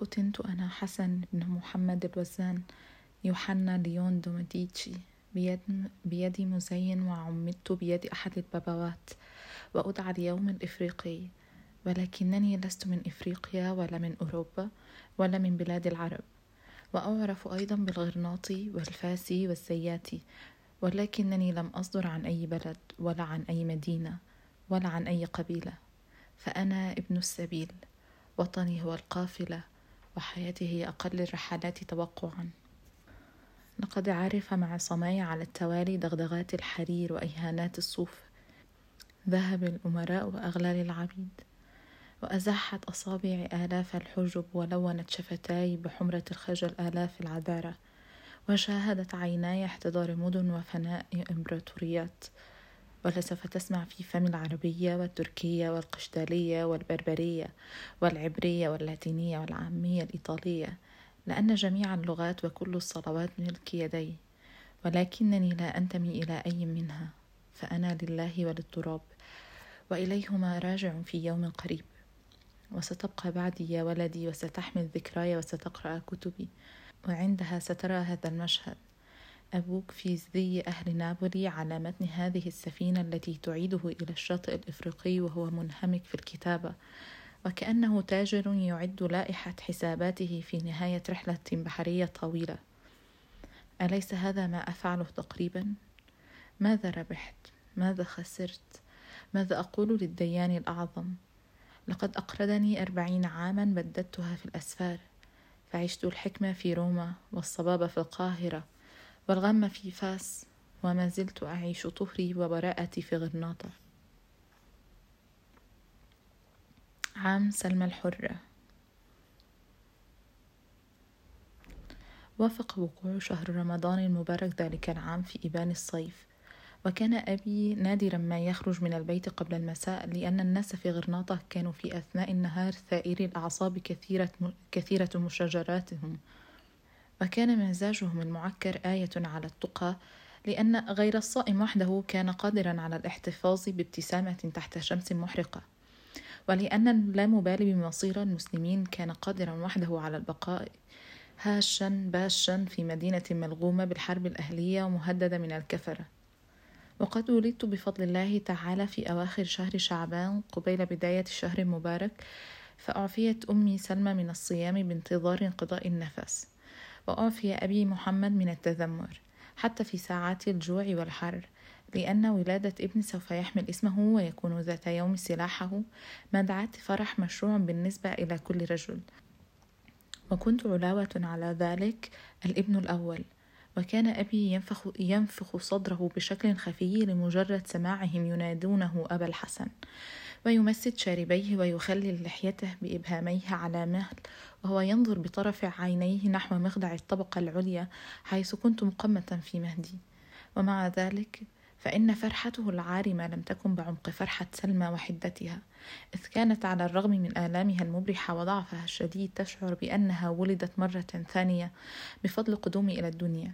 ختنت أنا حسن بن محمد الوزان يوحنا ليون دومديتشي بيد بيدي مزين وعمدت بيد أحد البابوات وأدعى اليوم الإفريقي ولكنني لست من إفريقيا ولا من أوروبا ولا من بلاد العرب وأعرف أيضا بالغرناطي والفاسي والزياتي ولكنني لم أصدر عن أي بلد ولا عن أي مدينة ولا عن أي قبيلة فأنا ابن السبيل وطني هو القافلة وحياتي هي أقل الرحلات توقعا. لقد عرف مع صماي على التوالي دغدغات الحرير وإهانات الصوف. ذهب الأمراء وأغلال العبيد وأزحت أصابعي آلاف الحجب ولونت شفتاي بحمرة الخجل آلاف العذارة وشاهدت عيناي احتضار مدن وفناء إمبراطوريات. ولسوف تسمع في فم العربية والتركية والقشتالية والبربرية والعبرية واللاتينية والعامية الإيطالية لأن جميع اللغات وكل الصلوات ملك يدي ولكنني لا أنتمي إلى أي منها فأنا لله وللتراب وإليهما راجع في يوم قريب. وستبقى بعدي يا ولدي وستحمل ذكراي وستقرأ كتبي. وعندها سترى هذا المشهد. أبوك في زي أهل نابولي على متن هذه السفينة التي تعيده إلى الشاطئ الإفريقي وهو منهمك في الكتابة وكأنه تاجر يعد لائحة حساباته في نهاية رحلة بحرية طويلة أليس هذا ما أفعله تقريبا؟ ماذا ربحت؟ ماذا خسرت؟ ماذا أقول للديان الأعظم؟ لقد أقرضني أربعين عاما بددتها في الأسفار فعشت الحكمة في روما والصبابة في القاهرة والغم في فاس وما زلت أعيش طهري وبراءتي في غرناطة. عام سلمى الحرة. وافق وقوع شهر رمضان المبارك ذلك العام في إبان الصيف. وكان أبي نادرا ما يخرج من البيت قبل المساء لأن الناس في غرناطة كانوا في أثناء النهار ثائري الأعصاب كثيرة, كثيرة مشاجراتهم وكان مزاجهم المعكر آية على التقى لأن غير الصائم وحده كان قادرا على الاحتفاظ بابتسامة تحت شمس محرقة. ولأن اللامبالي بمصير المسلمين كان قادرا وحده على البقاء هاشا باشا في مدينة ملغومة بالحرب الأهلية ومهددة من الكفرة. وقد ولدت بفضل الله تعالى في أواخر شهر شعبان قبيل بداية الشهر المبارك فأعفيت أمي سلمى من الصيام بانتظار انقضاء النفس. وأعفي أبي محمد من التذمر حتى في ساعات الجوع والحر لأن ولادة ابن سوف يحمل اسمه ويكون ذات يوم سلاحه مدعاة فرح مشروع بالنسبة إلى كل رجل. وكنت علاوة على ذلك الابن الأول وكان أبي ينفخ, ينفخ صدره بشكل خفي لمجرد سماعهم ينادونه أبا الحسن. ويمسد شاربيه ويخلل لحيته بإبهاميه على مهل وهو ينظر بطرف عينيه نحو مخدع الطبقة العليا حيث كنت مقمة في مهدي. ومع ذلك فإن فرحته العارمة لم تكن بعمق فرحة سلمى وحدتها إذ كانت على الرغم من آلامها المبرحة وضعفها الشديد تشعر بأنها ولدت مرة ثانية بفضل قدومي إلى الدنيا.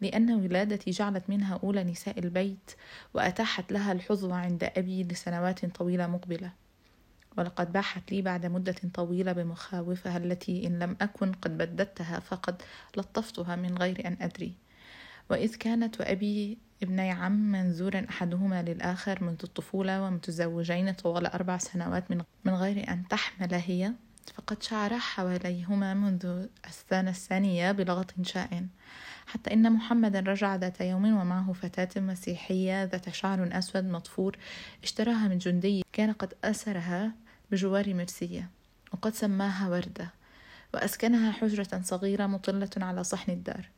لأن ولادتي جعلت منها أولى نساء البيت وأتاحت لها الحظوة عند أبي لسنوات طويلة مقبلة. ولقد باحت لي بعد مدة طويلة بمخاوفها التي إن لم أكن قد بددتها فقد لطفتها من غير أن أدري. وإذ كانت وأبي ابني عم منزورا أحدهما للآخر منذ الطفولة ومتزوجين طوال أربع سنوات من غير أن تحمل هي فقد شعر حواليهما منذ السنة الثانية بلغط شائن. حتى إن محمدا رجع ذات يوم ومعه فتاة مسيحية ذات شعر أسود مطفور اشتراها من جندي كان قد أسرها بجوار مرسية وقد سماها وردة وأسكنها حجرة صغيرة مطلة على صحن الدار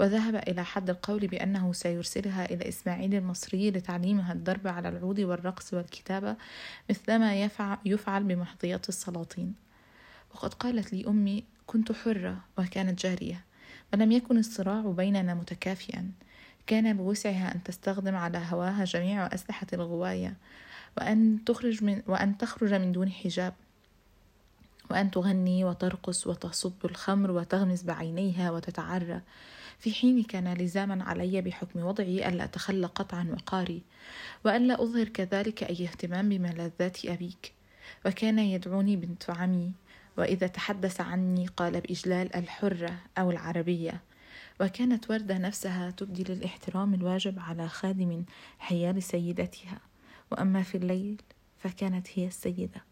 وذهب إلى حد القول بأنه سيرسلها إلى إسماعيل المصري لتعليمها الضرب على العود والرقص والكتابة مثلما يفعل بمحظيات السلاطين. وقد قالت لي أمي كنت حرة وكانت جارية ولم يكن الصراع بيننا متكافئا؟ كان بوسعها أن تستخدم على هواها جميع أسلحة الغواية وأن تخرج من وأن تخرج من دون حجاب وأن تغني وترقص وتصب الخمر وتغمز بعينيها وتتعرى. في حين كان لزاما علي بحكم وضعي ألا أتخلى قطعا وقاري وألا أظهر كذلك أي اهتمام بملذات أبيك. وكان يدعوني بنت عمي وإذا تحدث عني قال بإجلال الحرة أو العربية. وكانت وردة نفسها تبدي للإحترام الواجب على خادم حيال سيدتها. وأما في الليل فكانت هي السيدة.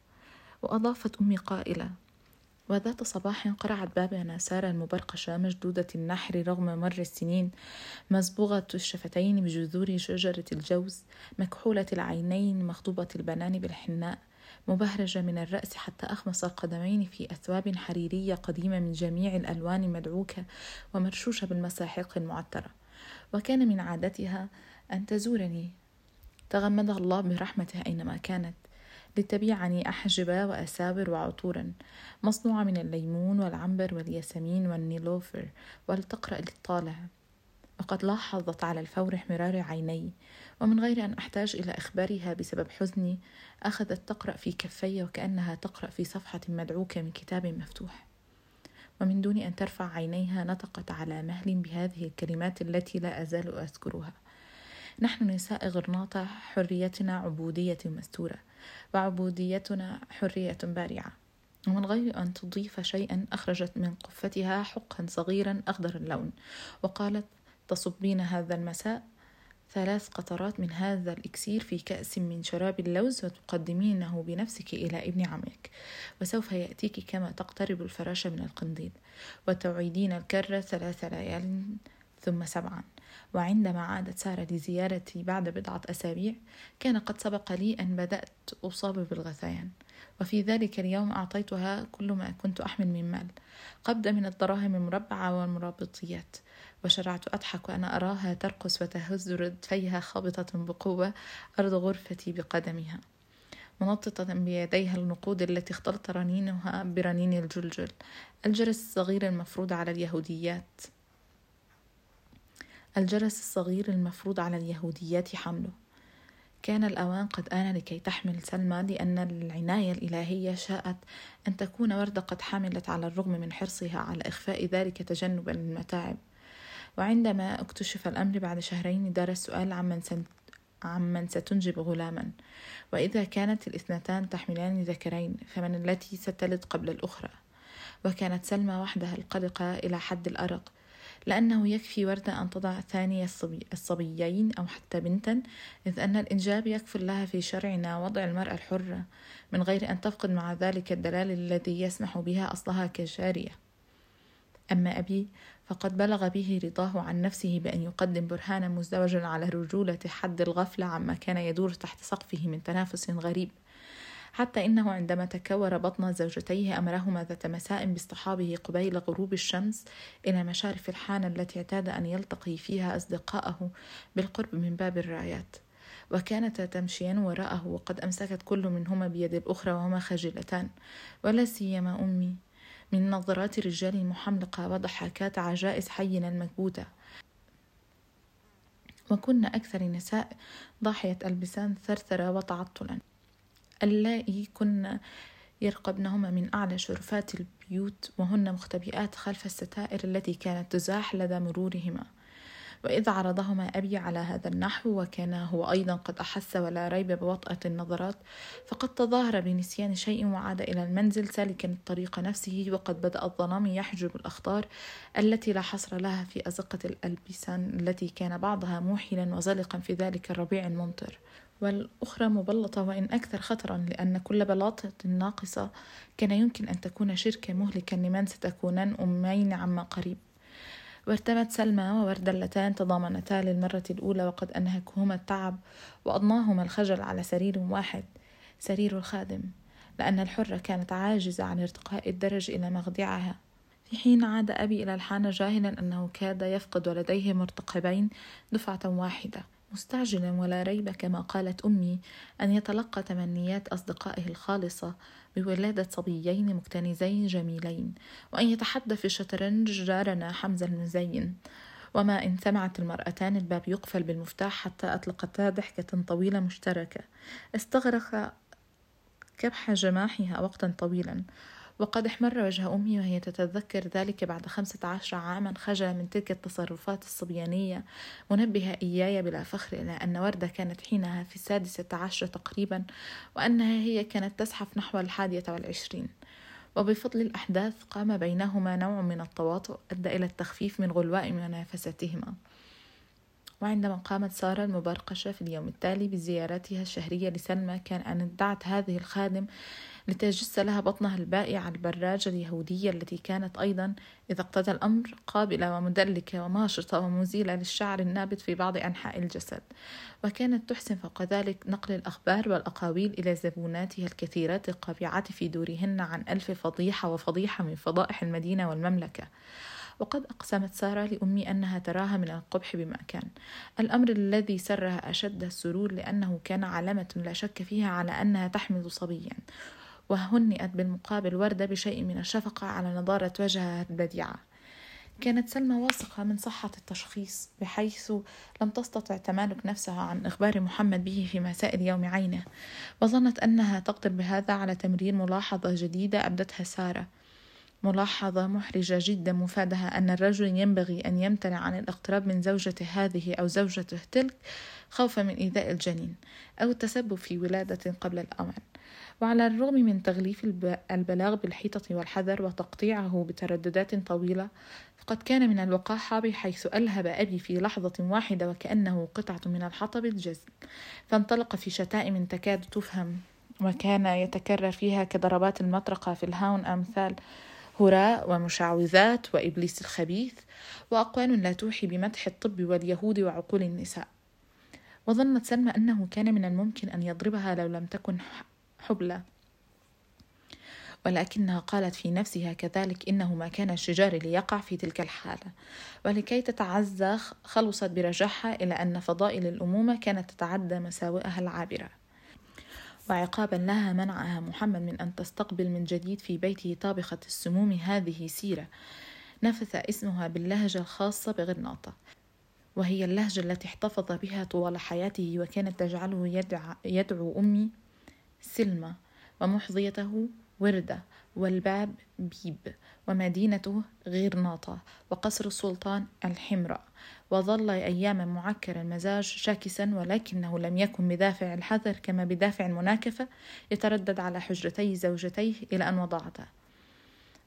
وأضافت أمي قائلة وذات صباح قرعت بابنا سارة المبرقشة مشدودة النحر رغم مر السنين مصبوغة الشفتين بجذور شجرة الجوز مكحولة العينين مخطوبة البنان بالحناء مبهرجة من الرأس حتى أخمص القدمين في أثواب حريرية قديمة من جميع الألوان مدعوكة ومرشوشة بالمساحيق المعترة. وكان من عادتها أن تزورني. تغمدها الله برحمته أينما كانت لتبيعني أحجبة وأساور وعطورا مصنوعة من الليمون والعنبر والياسمين والنيلوفر ولتقرأ للطالع. وقد لاحظت على الفور احمرار عيني ومن غير أن أحتاج إلى إخبارها بسبب حزني أخذت تقرأ في كفي وكأنها تقرأ في صفحة مدعوكة من كتاب مفتوح. ومن دون أن ترفع عينيها نطقت على مهل بهذه الكلمات التي لا أزال أذكرها. نحن نساء غرناطة حريتنا عبودية مستورة وعبوديتنا حرية بارعة. ومن غير أن تضيف شيئا أخرجت من قفتها حقا صغيرا أخضر اللون وقالت تصبين هذا المساء. ثلاث قطرات من هذا الإكسير في كأس من شراب اللوز وتقدمينه بنفسك إلى ابن عمك. وسوف يأتيك كما تقترب الفراشة من القنديل. وتعيدين الكرة ثلاث ليال ثم سبعا. وعندما عادت سارة لزيارتي بعد بضعة أسابيع كان قد سبق لي أن بدأت أصاب بالغثيان. وفي ذلك اليوم أعطيتها كل ما كنت أحمل من مال. قبضة من الدراهم المربعة والمرابطيات وشرعت أضحك وأنا أراها ترقص وتهز ردفيها خابطة بقوة أرض غرفتي بقدمها منططة بيديها النقود التي اختلط رنينها برنين الجلجل الجرس الصغير المفروض على اليهوديات. الجرس الصغير المفروض على اليهوديات حمله. كان الأوان قد آن لكي تحمل سلمى لأن العناية الإلهية شاءت أن تكون وردة قد حملت على الرغم من حرصها على إخفاء ذلك تجنبا للمتاعب وعندما اكتشف الأمر بعد شهرين دار السؤال عمن, سن... عمن ستنجب غلاما. وإذا كانت الاثنتان تحملان ذكرين فمن التي ستلد قبل الأخرى؟ وكانت سلمى وحدها القلقة إلى حد الأرق. لأنه يكفي وردة أن تضع ثاني الصبي الصبيين أو حتى بنتا إذ أن الإنجاب يكفل لها في شرعنا وضع المرأة الحرة من غير أن تفقد مع ذلك الدلال الذي يسمح بها أصلها كجارية أما أبي فقد بلغ به رضاه عن نفسه بأن يقدم برهانا مزدوجا على رجولة حد الغفلة عما كان يدور تحت سقفه من تنافس غريب. حتى إنه عندما تكور بطن زوجتيه أمرهما ذات مساء باصطحابه قبيل غروب الشمس إلى مشارف الحانة التي اعتاد أن يلتقي فيها أصدقاءه بالقرب من باب الرايات. وكانتا تمشيان وراءه وقد أمسكت كل منهما بيد الأخرى وهما خجلتان. ولا سيما أمي من نظرات الرجال المحملقة وضحكات عجائز حينا المكبوتة. وكن أكثر النساء ضاحية ألبسان ثرثرة وتعطلا اللائي كن يرقبنهما من أعلى شرفات البيوت وهن مختبئات خلف الستائر التي كانت تزاح لدى مرورهما. وإذ عرضهما أبي على هذا النحو وكان هو أيضا قد أحس ولا ريب بوطأة النظرات فقد تظاهر بنسيان شيء وعاد إلى المنزل سالكا الطريق نفسه وقد بدأ الظلام يحجب الأخطار التي لا حصر لها في أزقة الألبسان التي كان بعضها موحلا وزلقا في ذلك الربيع الممطر. والأخرى مبلطة وإن أكثر خطرا لأن كل بلاطة ناقصة كان يمكن أن تكون شركة مهلكا لمن ستكونان أمين عما قريب. وارتمت سلمى ووردة اللتان تضامنتا للمرة الأولى وقد أنهكهما التعب وأضناهما الخجل على سرير واحد سرير الخادم لأن الحرة كانت عاجزة عن ارتقاء الدرج إلى مخدعها. في حين عاد أبي إلى الحانة جاهلا أنه كاد يفقد ولديه مرتقبين دفعة واحدة. مستعجلا ولا ريب كما قالت أمي أن يتلقى تمنيات أصدقائه الخالصة بولادة صبيين مكتنزين جميلين وأن يتحدى في الشطرنج جارنا حمزة المزين. وما إن سمعت المرأتان الباب يقفل بالمفتاح حتى أطلقتا ضحكة طويلة مشتركة. استغرق كبح جماحها وقتا طويلا. وقد احمر وجه أمي وهي تتذكر ذلك بعد خمسة عشر عاما خجل من تلك التصرفات الصبيانية منبهة إياي بلا فخر إلى أن وردة كانت حينها في السادسة عشر تقريبا وأنها هي كانت تزحف نحو الحادية والعشرين. وبفضل الأحداث قام بينهما نوع من التواطؤ أدى إلى التخفيف من غلواء منافستهما. وعندما قامت سارة المبرقشة في اليوم التالي بزيارتها الشهرية لسلمى كان أن ادعت هذه الخادم لتجس لها بطنها البائع البراجة اليهودية التي كانت أيضا إذا اقتضى الأمر قابلة ومدلكة وماشطة ومزيلة للشعر النابت في بعض أنحاء الجسد. وكانت تحسن فوق ذلك نقل الأخبار والأقاويل إلى زبوناتها الكثيرات القابعات في دورهن عن ألف فضيحة وفضيحة من فضائح المدينة والمملكة. وقد أقسمت سارة لأمي أنها تراها من القبح بما كان. الأمر الذي سرها أشد السرور لأنه كان علامة لا شك فيها على أنها تحمل صبيا وهنئت بالمقابل وردة بشيء من الشفقة على نضارة وجهها البديعة. كانت سلمى واثقة من صحة التشخيص بحيث لم تستطع تمالك نفسها عن إخبار محمد به في مساء اليوم عينه. وظنت أنها تقدر بهذا على تمرير ملاحظة جديدة أبدتها سارة. ملاحظة محرجة جدا مفادها أن الرجل ينبغي أن يمتنع عن الاقتراب من زوجته هذه أو زوجته تلك خوفا من إيذاء الجنين أو التسبب في ولادة قبل الأوان وعلى الرغم من تغليف البلاغ بالحيطة والحذر وتقطيعه بترددات طويلة فقد كان من الوقاحة بحيث ألهب أبي في لحظة واحدة وكأنه قطعة من الحطب الجزل فانطلق في شتائم تكاد تفهم وكان يتكرر فيها كضربات المطرقة في الهاون أمثال هراء ومشعوذات وإبليس الخبيث وأقوال لا توحي بمدح الطب واليهود وعقول النساء. وظنت سلمى أنه كان من الممكن أن يضربها لو لم تكن حبلى. ولكنها قالت في نفسها كذلك إنه ما كان الشجار ليقع في تلك الحالة. ولكي تتعزى خلصت برجعها إلى أن فضائل الأمومة كانت تتعدى مساوئها العابرة. وعقابا لها منعها محمد من أن تستقبل من جديد في بيته طابخة السموم هذه سيرة. نفث اسمها باللهجة الخاصة بغرناطة وهي اللهجة التي احتفظ بها طوال حياته وكانت تجعله يدعو, يدعو أمي سلمى ومحظيته وردة والباب بيب ومدينته غيرناطة وقصر السلطان الحمراء وظل أياما معكر المزاج شاكسا ولكنه لم يكن بدافع الحذر كما بدافع المناكفة يتردد على حجرتي زوجتيه إلى أن وضعتا.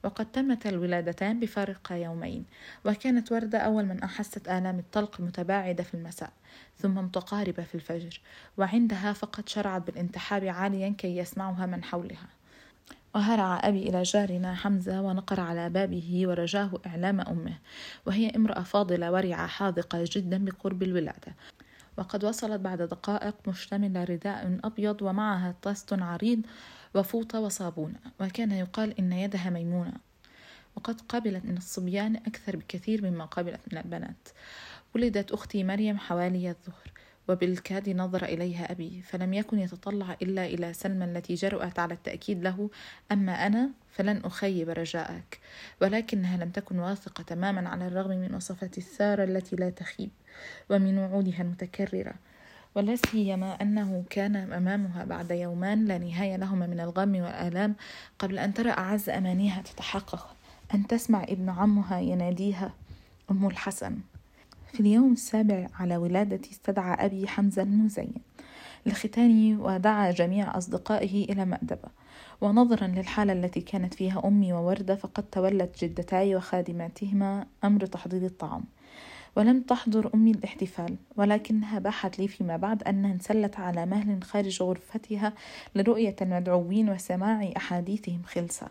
وقد تمت الولادتان بفارق يومين وكانت وردة أول من أحست آلام الطلق المتباعدة في المساء ثم متقاربة في الفجر وعندها فقد شرعت بالانتحاب عاليا كي يسمعها من حولها. وهرع أبي إلى جارنا حمزة ونقر على بابه ورجاه إعلام أمه وهي امرأة فاضلة ورعة حاذقة جدا بقرب الولادة. وقد وصلت بعد دقائق مشتملة رداء أبيض ومعها طست عريض وفوطة وصابون وكان يقال إن يدها ميمونة. وقد قبلت من الصبيان أكثر بكثير مما قبلت من البنات. ولدت أختي مريم حوالي الظهر. وبالكاد نظر إليها أبي فلم يكن يتطلع إلا إلى سلمى التي جرأت على التأكيد له أما أنا فلن أخيب رجاءك. ولكنها لم تكن واثقة تماما على الرغم من وصفات الثارة التي لا تخيب ومن وعودها المتكررة. ولا سيما أنه كان أمامها بعد يومان لا نهاية لهما من الغم والآلام قبل أن ترى أعز أمانيها تتحقق. أن تسمع ابن عمها يناديها أم الحسن. في اليوم السابع على ولادتي استدعى أبي حمزة المزين لختاني ودعا جميع أصدقائه إلى مأدبة ونظرا للحالة التي كانت فيها أمي ووردة فقد تولت جدتاي وخادماتهما أمر تحضير الطعام. ولم تحضر أمي الاحتفال ولكنها باحت لي فيما بعد أنها انسلت على مهل خارج غرفتها لرؤية المدعوين وسماع أحاديثهم خلسة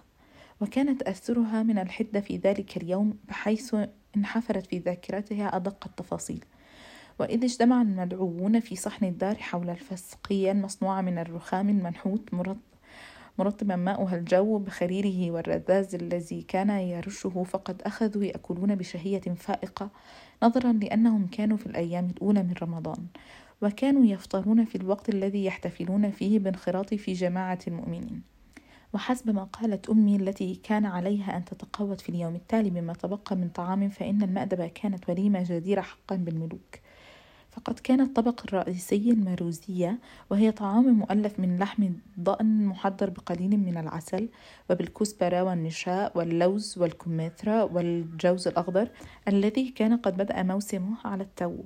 وكان تأثرها من الحدة في ذلك اليوم بحيث انحفرت في ذاكرتها أدق التفاصيل. وإذ اجتمع المدعوون في صحن الدار حول الفسقية المصنوعة من الرخام المنحوت مرطبا ماؤها الجو بخريره والرذاذ الذي كان يرشه فقد أخذوا يأكلون بشهية فائقة نظرا لأنهم كانوا في الأيام الأولى من رمضان. وكانوا يفطرون في الوقت الذي يحتفلون فيه بانخراط في جماعة المؤمنين. وحسب ما قالت أمي التي كان عليها أن تتقوت في اليوم التالي بما تبقى من طعام فإن المأدبة كانت وليمة جديرة حقا بالملوك. فقد كان الطبق الرئيسي الماروزية وهي طعام مؤلف من لحم ضأن محضر بقليل من العسل وبالكزبرة والنشاء واللوز والكمثرى والجوز الأخضر الذي كان قد بدأ موسمه على التو.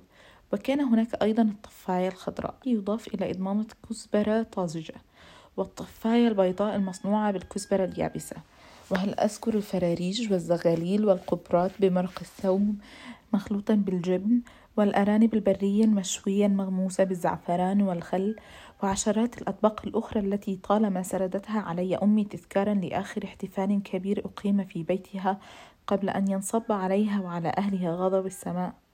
وكان هناك أيضا الطفاية الخضراء يضاف إلى إضمامة كزبرة طازجة. والطفاية البيضاء المصنوعة بالكزبرة اليابسة. وهل أذكر الفراريج والزغاليل والقبرات بمرق الثوم مخلوطا بالجبن؟ والأرانب البرية المشوية المغموسة بالزعفران والخل؟ وعشرات الأطباق الأخرى التي طالما سردتها علي أمي تذكارا لآخر احتفال كبير أقيم في بيتها قبل أن ينصب عليها وعلى أهلها غضب السماء.